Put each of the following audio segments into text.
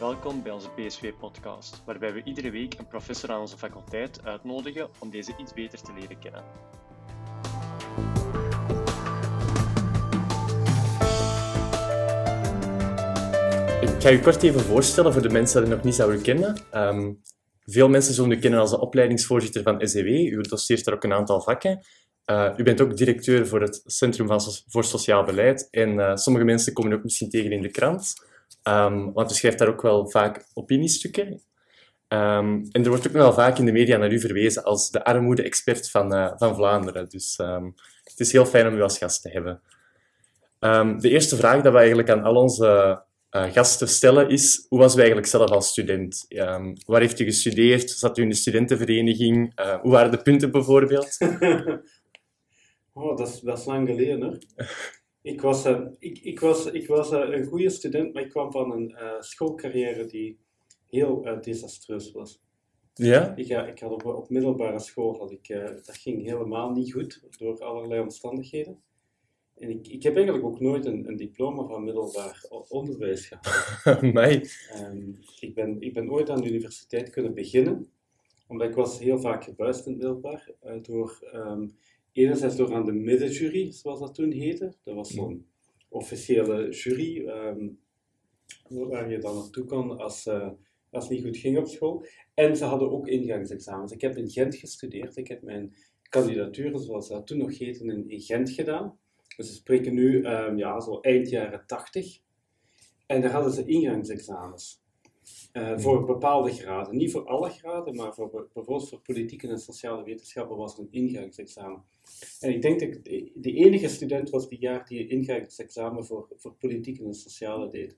Welkom bij onze PSV-podcast, waarbij we iedere week een professor aan onze faculteit uitnodigen om deze iets beter te leren kennen. Ik ga u kort even voorstellen voor de mensen die nog niet zouden kennen. Ehm, veel mensen zullen u kennen als de opleidingsvoorzitter van SEW. U doseert er ook een aantal vakken. Uh, u bent ook directeur voor het Centrum voor Sociaal Beleid. En uh, sommige mensen komen ook misschien tegen in de krant. Um, want u schrijft daar ook wel vaak opiniestukken. Um, en er wordt ook wel vaak in de media naar u verwezen als de armoede-expert van, uh, van Vlaanderen. Dus um, het is heel fijn om u als gast te hebben. de eerste vraag die we eigenlijk aan al onze gasten stellen is, hoe was u eigenlijk zelf als student? waar heeft u gestudeerd? Zat u in de studentenvereniging? hoe waren de punten bijvoorbeeld? oh, dat is, dat is lang geleden hoor. Ik was, uh, ik, ik was, ik was uh, een goede student, maar ik kwam van een uh, schoolcarrière die heel desastreus was. Ja? Ik, ik had op, op middelbare school, had ik, dat ging helemaal niet goed, door allerlei omstandigheden. En ik, ik heb eigenlijk ook nooit een, een diploma van middelbaar onderwijs gehad. nee. Um, ik, ben, ik ben ooit aan de universiteit kunnen beginnen, omdat ik was heel vaak gebuist in middelbaar, door... Um, enerzijds door aan de middenjury, zoals dat toen heette. Dat was zo'n officiële jury um, waar je dan naartoe kon als, uh, als het niet goed ging op school. En ze hadden ook ingangsexamens. Ik heb in Gent gestudeerd. Ik heb mijn kandidatuur, zoals dat toen nog heette, in, in Gent gedaan. Dus we spreken nu um, ja, zo eind jaren 80. En daar hadden ze ingangsexamens. Uh, voor bepaalde graden. Niet voor alle graden, maar voor, bijvoorbeeld voor politieke en sociale wetenschappen was er een ingangsexamen. En ik denk dat ik de enige student was die jaar die een ingangsexamen voor, voor politieke en sociale deed.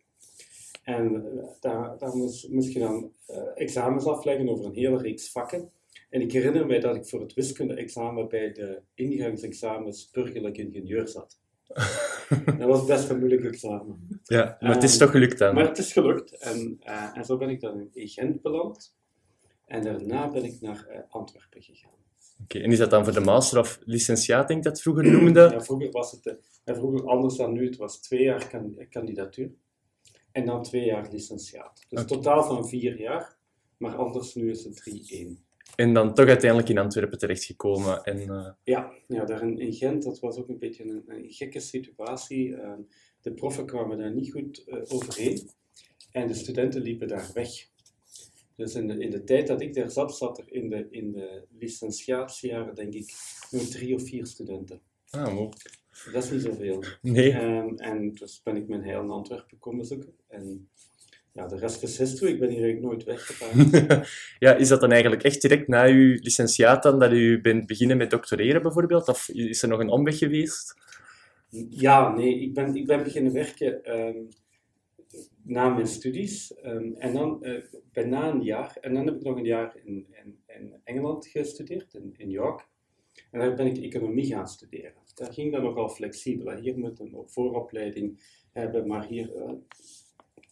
En uh, daar, daar moest, moest, je dan uh, examens afleggen over een hele reeks vakken. En ik herinner mij dat ik voor het wiskunde-examen bij de ingangsexamens burgerlijk ingenieur zat. dat was best een moeilijk examen. Ja, maar het is toch gelukt dan? Maar het is gelukt. En, uh, en zo ben ik dan in Gent beland. En daarna ben ik naar uh, Antwerpen gegaan. Oké, okay, en is dat dan voor de master of licentiaat, denk ik dat vroeger noemde? Ja, vroeger was het uh, vroeger anders dan nu. Het was twee jaar kan, kandidatuur en dan twee jaar licentiaat. Dus okay. totaal van vier jaar, maar anders nu is het 3-1. En dan toch uiteindelijk in Antwerpen terechtgekomen. En, uh... ja, ja, daar in, in, Gent, dat was ook een beetje een, een gekke situatie. Uh, de proffen kwamen daar niet goed uh, overheen en de studenten liepen daar weg. Dus in de, in de tijd dat ik daar zat, zat er in de, in de licentiatiejaren, denk ik, nog drie of vier studenten. Ah, mooi. Dat is niet zoveel. Nee. Um, en dus ben ik mijn heil in Antwerpen komen zoeken. En ja, de rest is history. Ik ben hier eigenlijk nooit weggegaan. ja, is dat dan eigenlijk echt direct na uw licentiaat dan dat u bent beginnen met doctoreren bijvoorbeeld? Of is er nog een omweg geweest? Ja, nee. Ik ben, ik ben beginnen werken um, na mijn studies. Um, en dan uh, bijna een jaar. En dan heb ik nog een jaar in, in, in Engeland gestudeerd, in, in York. En daar ben ik economie gaan studeren. Daar ging dat nogal flexibel. Hier moet een vooropleiding hebben, maar hier... Uh,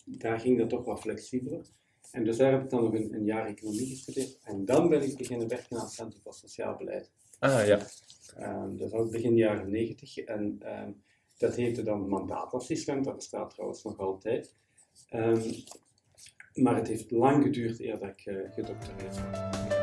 daar ging dat toch wat flexibeler. En dus daar heb ik dan nog een, een, jaar economie gestudeerd. En dan ben ik beginnen werken aan het Centrum voor Sociaal Beleid. Ah, ja. Um, dat was begin jaren 90. En um, dat heette dan mandaatassistent. Dat bestaat trouwens nog altijd. Um, maar het heeft lang geduurd eer dat ik uh, gedoctoreerd.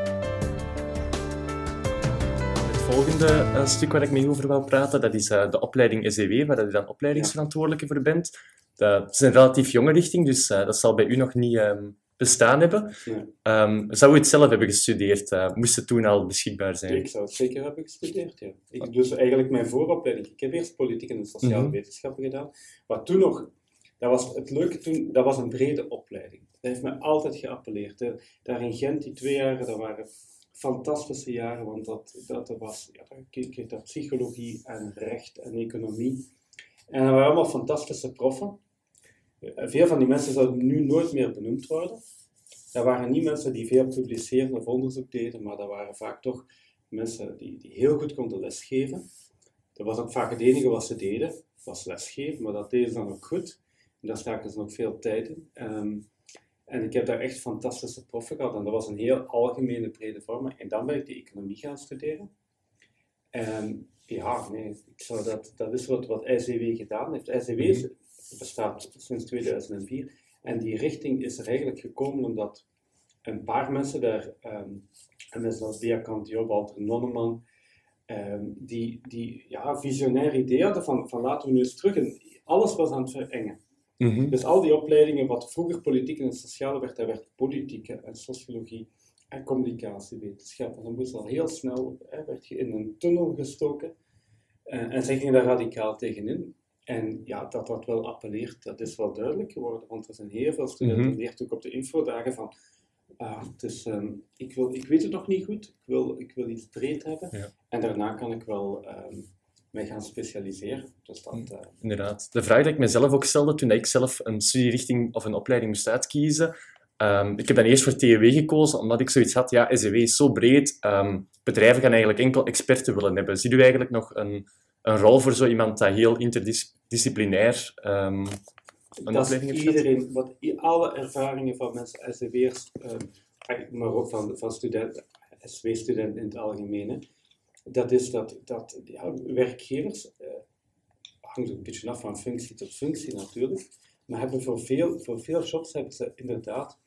Het volgende uh, stuk waar ik mee over wil praten, dat is uh, de opleiding SEW, waar je dan opleidingsverantwoordelijke voor bent. Dat is een relatief jonge richting, dus uh, dat zal bij u nog niet um, bestaan hebben. Ja. Um, zou u het zelf hebben gestudeerd? Moest het toen al beschikbaar zijn? Ik zou het zeker hebben gestudeerd, ja. Ik, dus eigenlijk mijn vooropleiding. Ik heb eerst politieke en sociale Mhm. wetenschappen gedaan. Maar toen nog, dat was het leuke toen, dat was een brede opleiding. Dat heeft mij altijd geappelleerd. Daar in Gent, die twee jaren, dat waren fantastische jaren, want dat, dat, was, ja, keek psychologie en recht en economie. En dat waren allemaal fantastische proffen. Veel van die mensen zouden nu nooit meer benoemd worden. Dat waren niet mensen die veel publiceerden of onderzoek deden, maar dat waren vaak toch mensen die, die heel goed konden lesgeven. Dat was ook vaak het enige wat ze deden, was lesgeven, maar dat deden ze dan ook goed. En daar staken ze nog veel tijd in. Um, en ik heb daar echt fantastische proffen gehad. En dat was een heel algemene, brede vorm. En dan ben ik de economie gaan studeren. En ja, nee, ik zou dat, dat is wat, wat ICW gedaan heeft. ICW is, bestaat sinds 2004. En die richting is er eigenlijk gekomen omdat een paar mensen daar, um, en mensen als Cantio, Walter Nonneman, um, die, die ja, visionair idee hadden van, van laten we nu eens terug. En alles was aan het verengen. Dus al die opleidingen, wat vroeger politiek en sociale werd, dat werd politiek en sociologie en communicatiewetenschap. En dan moest al heel snel, hè, werd je in een tunnel gestoken. Uh, en zij gingen daar radicaal tegenin. En ja, dat dat wel appelleert, dat is wel duidelijk geworden, want er zijn heel veel studenten, mm leert ook op de infodagen van, dus, um, ik, wil, ik weet het nog niet goed, ik wil, ik wil iets breed hebben, ja. en daarna kan ik wel um, mij gaan specialiseren. Dus dat, uh... Inderdaad. De vraag die ik mezelf ook stelde toen ik zelf een studierichting of een opleiding moest uitkiezen, um, ik heb dan eerst voor TEW gekozen, omdat ik zoiets had, ja, SEW is zo breed, bedrijven gaan eigenlijk enkel experten willen hebben. Ziet u eigenlijk nog een, een rol voor zo iemand dat heel interdisciplinair um, een dat opleiding heeft iedereen, wat alle ervaringen van mensen, SCW'ers, um, maar ook van, van studenten, SW-studenten in het algemeen, dat is dat, dat ja, werkgevers, uh, hangt een beetje af van functie tot functie natuurlijk, maar hebben voor veel, voor veel jobs hebben ze inderdaad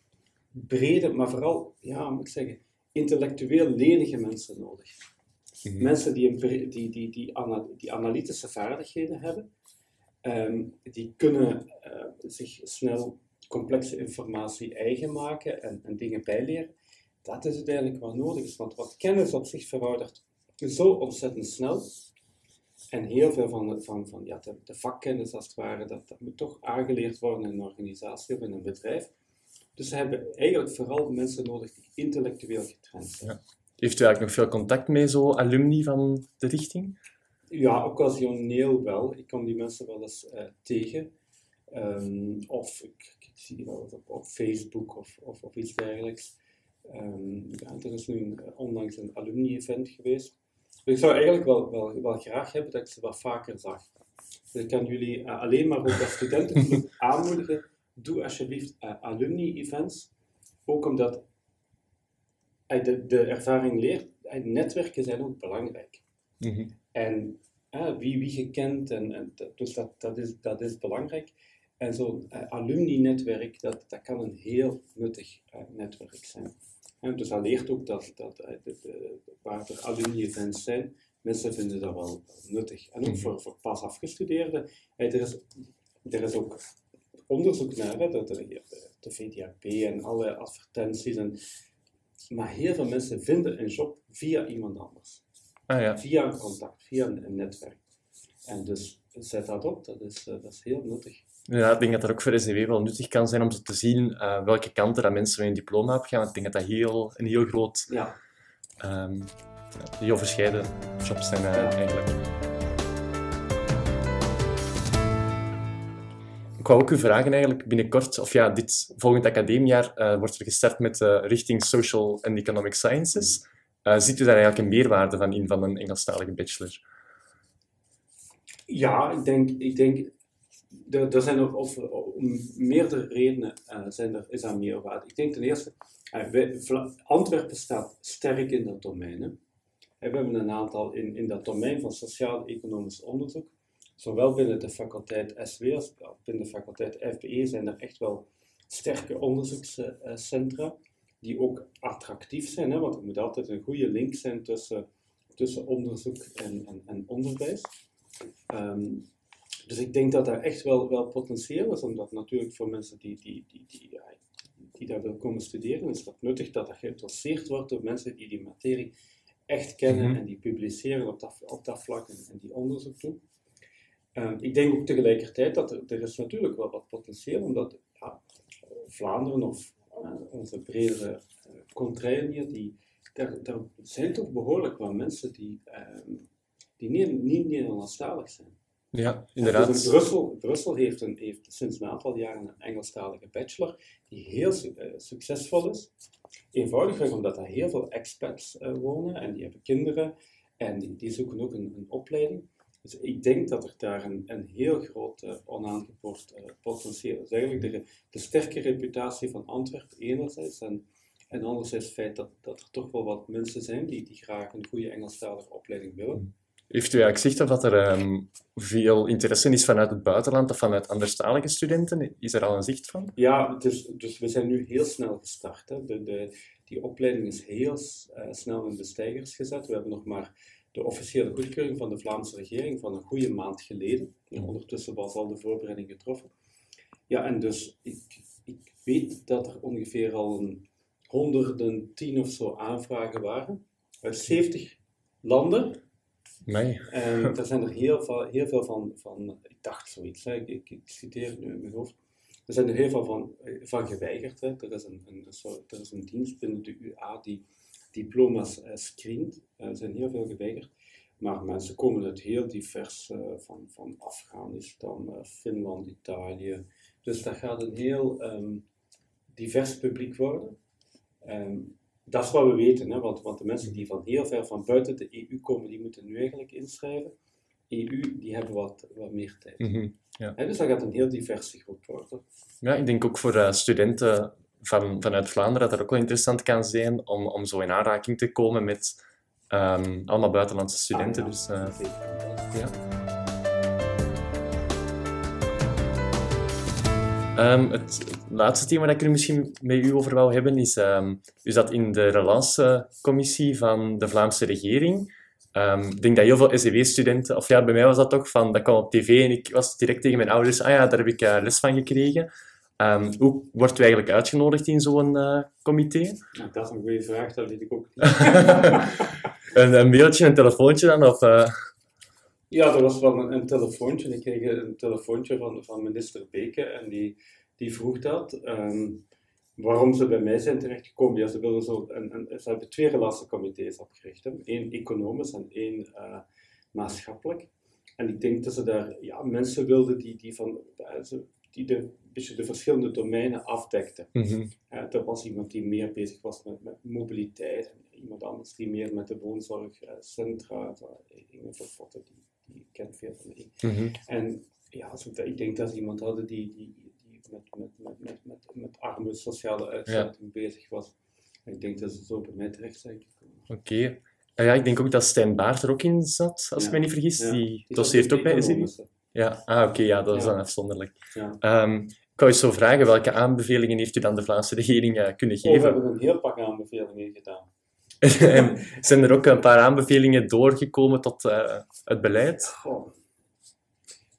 brede, maar vooral, ja, moet ik zeggen, intellectueel lenige mensen nodig. Mhm. Mensen die, een, die, die, die, die analytische vaardigheden hebben, um, die kunnen uh, zich snel complexe informatie eigen maken en, en dingen bijleren. Dat is uiteindelijk wat nodig is, want wat kennis op zich veroudert zo ontzettend snel. En heel veel van, de, van, van ja, de, de, vakkennis, als het ware, dat, dat moet toch aangeleerd worden in een organisatie of in een bedrijf. Dus ze hebben eigenlijk vooral mensen nodig die intellectueel getraind zijn. Ja. Heeft u eigenlijk nog veel contact met zo alumni van de richting? Ja, occasioneel wel. Ik kom die mensen wel eens uh, tegen. Um, of ik, ik, zie die wel eens op, op Facebook of, of, of iets dergelijks. Um, ja, er is nu een, onlangs een alumni-event geweest. Ik zou eigenlijk wel, wel, wel graag hebben dat ik ze wat vaker zag. Dus ik kan jullie uh, alleen maar ook als studenten aanmoedigen. Doe alsjeblieft uh, alumni-events. Ook omdat de, de ervaring leert, netwerken zijn ook belangrijk. Mm En wie wie je kent, en, en dus dat, dat, is, dat is belangrijk. En zo'n uh, alumni-netwerk, dat, dat kan een heel nuttig uh, netwerk zijn. En dus dat leert ook dat, dat uh, de, de, waar er alumni-events zijn, mensen vinden dat wel nuttig. En ook mhm. voor, voor pas afgestudeerden. er, is, er is ook onderzoek naar, hè, dat de, de VDAP en alle advertenties en maar heel veel mensen vinden een job via iemand anders. Ah, ja. Via een contact, via een, netwerk. En dus zet dat op, dat is, uh, dat is heel nuttig. Ja, ik denk dat dat ook voor SDW wel nuttig kan zijn om te zien uh, welke kanten dat mensen met een diploma op gaan. Ik denk dat dat heel, een heel groot, ja. Um, heel verscheiden jobs zijn uh, ja. eigenlijk. ik wou ook u vragen eigenlijk binnenkort, of ja, dit volgend academiejaar uh, wordt er gestart met richting Social and Economic Sciences. Ziet u daar eigenlijk een meerwaarde van in van een Engelstalige bachelor? Ja, ik denk, ik denk er, zijn of, om meerdere redenen zijn er, is daar meerwaarde. Ik denk ten eerste, Antwerpen staat sterk in dat domein. Hè. We hebben een aantal in, in dat domein van sociaal-economisch onderzoek zowel binnen de faculteit SW als binnen de faculteit FBE zijn er echt wel sterke onderzoekscentra die ook attractief zijn, hè, want er moet altijd een goede link zijn tussen, tussen onderzoek en, en, en onderwijs. Ehm, dus ik denk dat daar echt wel, wel potentieel is, omdat natuurlijk voor mensen die, die, die, die, die daar willen komen studeren, is dat nuttig dat dat geïnteresseerd wordt door mensen die die materie echt kennen mhm. en die publiceren op dat, op dat vlak en, en die onderzoek doen. Ehm, ik denk ook tegelijkertijd dat er, er is natuurlijk wel wat potentieel, omdat ja, Vlaanderen of uh, onze bredere uh, hier, die, daar, daar, zijn toch behoorlijk wat mensen die, uh, die niet, niet Nederlandstalig zijn. Ja, inderdaad. Dus Brussel, Brussel heeft, een, heeft sinds een aantal jaren een Engelstalige bachelor die heel uh, succesvol is. Eenvoudigweg omdat er heel veel expats wonen en die hebben kinderen en die, die zoeken ook een, een opleiding. Dus ik denk dat er daar een, een heel groot uh, potentieel is. Eigenlijk de, de, sterke reputatie van Antwerpen enerzijds en, en anderzijds het feit dat, dat er toch wel wat mensen zijn die, die graag een goede Engelstalige opleiding willen. Heeft u eigenlijk zicht dat er ehm, veel interesse is vanuit het buitenland of vanuit anderstalige studenten? Is er al een zicht van? Ja, dus, dus we zijn nu heel snel gestart. Hè. De, de, die opleiding is heel uh, snel in de stijgers gezet. We hebben nog maar de officiële goedkeuring van de Vlaamse regering van een goede maand geleden. En ondertussen was al de voorbereiding getroffen. Ja, en dus ik, ik weet dat er ongeveer al een honderden, tien of zo aanvragen waren. Uit 70 landen. Nee. En er zijn er heel veel, heel veel van, van, ik dacht zoiets, hè. Ik, ik, citeer het nu in mijn hoofd. Er zijn er heel veel van, van geweigerd. Hè. Er, is een, een, er is een dienst binnen de UA die diploma's uh, screent. Er zijn heel veel geweigerd. Maar mensen komen uit heel divers, uh, van, van Afghanistan, uh, Finland, Italië. Dus dat gaat een heel um, divers publiek worden. Um, dat is wat we weten, hè? Want, want de mensen die van heel ver van buiten de EU komen, die moeten nu eigenlijk inschrijven. EU, die hebben wat, wat meer tijd. Mm -hmm, ja. dus dat gaat een heel diverse groep worden. Ja, ik denk ook voor uh, studenten van, vanuit Vlaanderen dat het ook wel interessant kan zijn om, om zo in aanraking te komen met um, allemaal buitenlandse studenten. Ah, ja. Dus, uh, ja. Um, het laatste thema dat ik er misschien met u over wil hebben is, um, u zat in de relatiecommissie van de Vlaamse regering. Um, ik denk dat heel veel SEW-studenten, of ja, bij mij was dat toch, van, dat kwam op tv en ik was direct tegen mijn ouders, ah ja, daar heb ik uh, les van gekregen. hoe wordt u eigenlijk uitgenodigd in zo'n uh, comité? Nou, dat is een goede vraag, dat weet ik ook niet. een, een mailtje, een telefoontje dan? Of, uh... Ja, er was wel een, een, telefoontje. Ik kreeg een telefoontje van, van minister Beke en die, die vroeg dat. Um, waarom ze bij mij zijn terechtgekomen. Ja, ze, willen zo een, een, ze hebben twee relatiecomité's opgericht. Hè. Eén economisch en één uh, maatschappelijk. En ik denk dat ze daar ja, mensen wilden die, die, van, die de, beetje de verschillende domeinen afdekten. Mm -hmm. uh, er was iemand die meer bezig was met, met mobiliteit. Iemand anders die meer met de woonzorgcentra. Uh, Inge Vervotten, die die kent veel van die. Mm -hmm. En ja, ik denk dat ze iemand hadden die, die met, met, met, met, met, met arme sociale uitsluiting ja. bezig was. Ik denk dat ze zo bij mij terecht zijn gekomen. Oké. Okay. Uh, ja, ik denk ook dat Stijn Baart er ook in zat, als ja. ik me niet vergis. Ja. Die, die doseert ook bij SEB. Ja, ah, oké, okay, ja, dat is dan afzonderlijk. Um, ik wou je zo vragen, welke aanbevelingen heeft u dan de Vlaamse regering uh, kunnen geven? Oh, we hebben een heel pak aanbevelingen gedaan. zijn er ook een paar aanbevelingen doorgekomen tot uh, het beleid? Goh.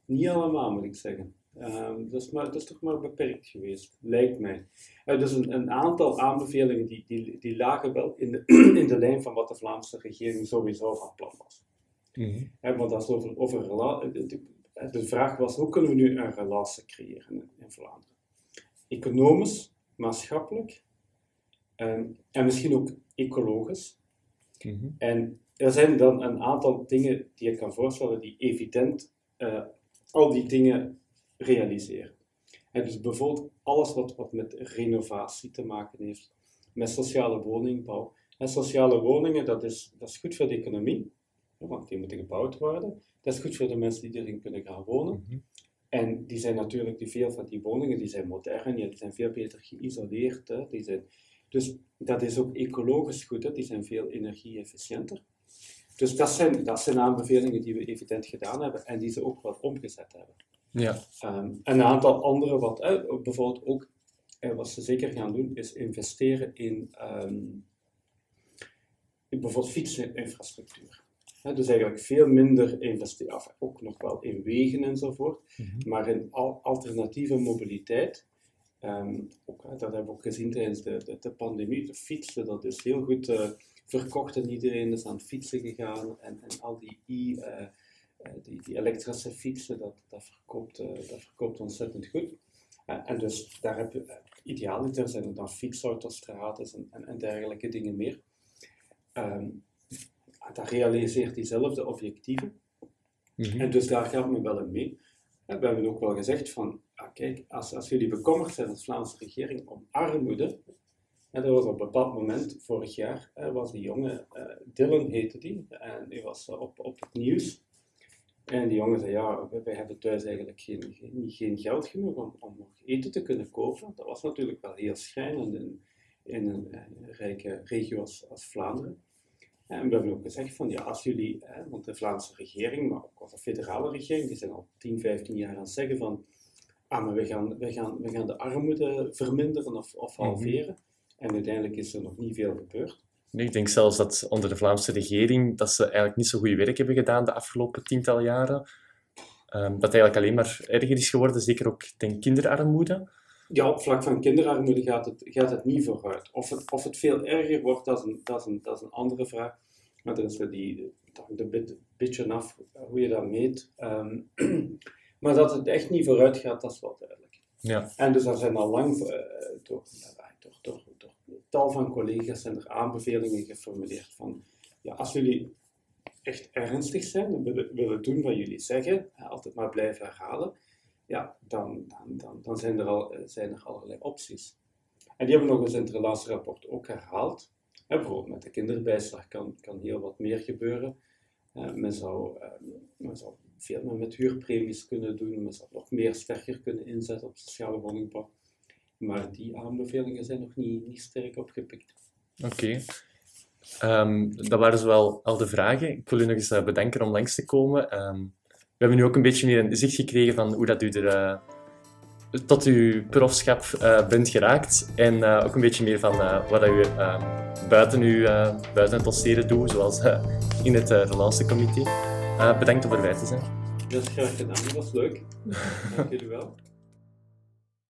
Niet allemaal, moet ik zeggen. Um, dat, is maar, dat is toch maar beperkt geweest, lijkt mij. Uh, dus een, een, aantal aanbevelingen die, die, die lagen wel in de, in de lijn van wat de Vlaamse regering sowieso van plan was. Mm -hmm. uh, want dat is over, over de, de, vraag was, hoe kunnen we nu een relatie creëren in, in Vlaanderen? Economisch, maatschappelijk um, en misschien ook ecologisch. Mm -hmm. En er zijn dan een aantal dingen die je kan voorstellen die evident uh, al die dingen realiseren. En dus bijvoorbeeld alles wat, wat met renovatie te maken heeft, met sociale woningbouw. En sociale woningen, dat is, dat is goed voor de economie, want die moeten gebouwd worden. Dat is goed voor de mensen die erin kunnen gaan wonen. Mm -hmm. En die zijn natuurlijk, die veel van die woningen, die zijn modern, die zijn veel beter geïsoleerd. Hè. Die zijn, dus dat is ook ecologisch goed, hè. die zijn veel energie-efficiënter. Dus dat zijn, dat zijn aanbevelingen die we evident gedaan hebben en die ze ook wel omgezet hebben. Ja. Um, een aantal andere, wat uh, bijvoorbeeld ook, uh, wat ze zeker gaan doen, is investeren in, um, in bijvoorbeeld fietsinfrastructuur. He, dus eigenlijk veel minder investeren, ook nog wel in wegen enzovoort, mm -hmm. maar in al alternatieve mobiliteit. Um, ook, dat hebben we ook gezien tijdens de, de, de pandemie. De fietsen, dat is heel goed uh, verkocht en iedereen is aan het fietsen gegaan. En, en al die, e, uh, die, die, elektrische fietsen, dat, dat, verkoopt, uh, dat verkoopt ontzettend goed. en dus daar heb je, idealiter zijn er dan fietsautostraten en, en, en dergelijke dingen meer. Um, dat realiseert diezelfde objectieven. Mm -hmm. En dus daar gaat men wel in mee. We hebben ook wel gezegd van, ah, kijk, als, als jullie bekommerd zijn als Vlaamse regering om armoede, en dat was op een bepaald moment, vorig jaar, was die jongen, uh, Dylan heette die, en die was op, op het nieuws. En die jongen zei, ja, wij hebben thuis eigenlijk geen, geen, geen geld genoeg om, om nog eten te kunnen kopen. Dat was natuurlijk wel heel schrijnend in, in een, een rijke regio als, als Vlaanderen. En we hebben ook gezegd van ja, als jullie, hè, want de Vlaamse regering, maar ook de federale regering, die zijn al 10, 15 jaar aan het zeggen van ah, maar we gaan, we gaan, we gaan de armoede verminderen of, of Mhm. halveren. En uiteindelijk is er nog niet veel gebeurd. Ik denk zelfs dat onder de Vlaamse regering dat ze eigenlijk niet zo goed werk hebben gedaan de afgelopen tiental jaren. Ehm, dat eigenlijk alleen maar erger is geworden, zeker ook denk kinderarmoede. Ja, op vlak van kinderarmoede gaat het, gaat het niet vooruit. Of het, of het veel erger wordt, dat is een, dat is een, dat is een andere vraag. Maar er is die, dat hangt een bit- beetje af hoe je dat meet. Ehm, maar dat het echt niet vooruit gaat, dat is wel duidelijk. Ja. En dus er zijn al lang eh, door, door tal van collega's zijn er aanbevelingen geformuleerd van ja, als jullie echt ernstig zijn en willen, doen wat jullie zeggen, altijd maar blijven herhalen, ja, dan, dan, dan, dan zijn, er al, eh, zijn er allerlei opties. En die hebben we nog eens in het relatierapport ook herhaald. Hè, bijvoorbeeld met de kinderbijslag kan, kan heel wat meer gebeuren. Eh, men, zou, eh, men zou veel meer met huurpremies kunnen doen, men zou nog meer sterker kunnen inzetten op sociale woningbouw. Maar die aanbevelingen zijn nog niet, niet sterk opgepikt. Oké. Ehm, dat waren zowel al de vragen. Ik wil u nog eens eh, bedanken om langs te komen. Ehm, we hebben nu ook een beetje meer een zicht gekregen van hoe dat u er eh, tot uw profschap eh, bent geraakt. En ook een beetje meer van wat dat u ehm, buiten, uw, buiten het dossieren doet, zoals in het uh, relancecomité. Bedankt om erbij te zijn. Dat is graag gedaan, dat was leuk. Dank jullie wel.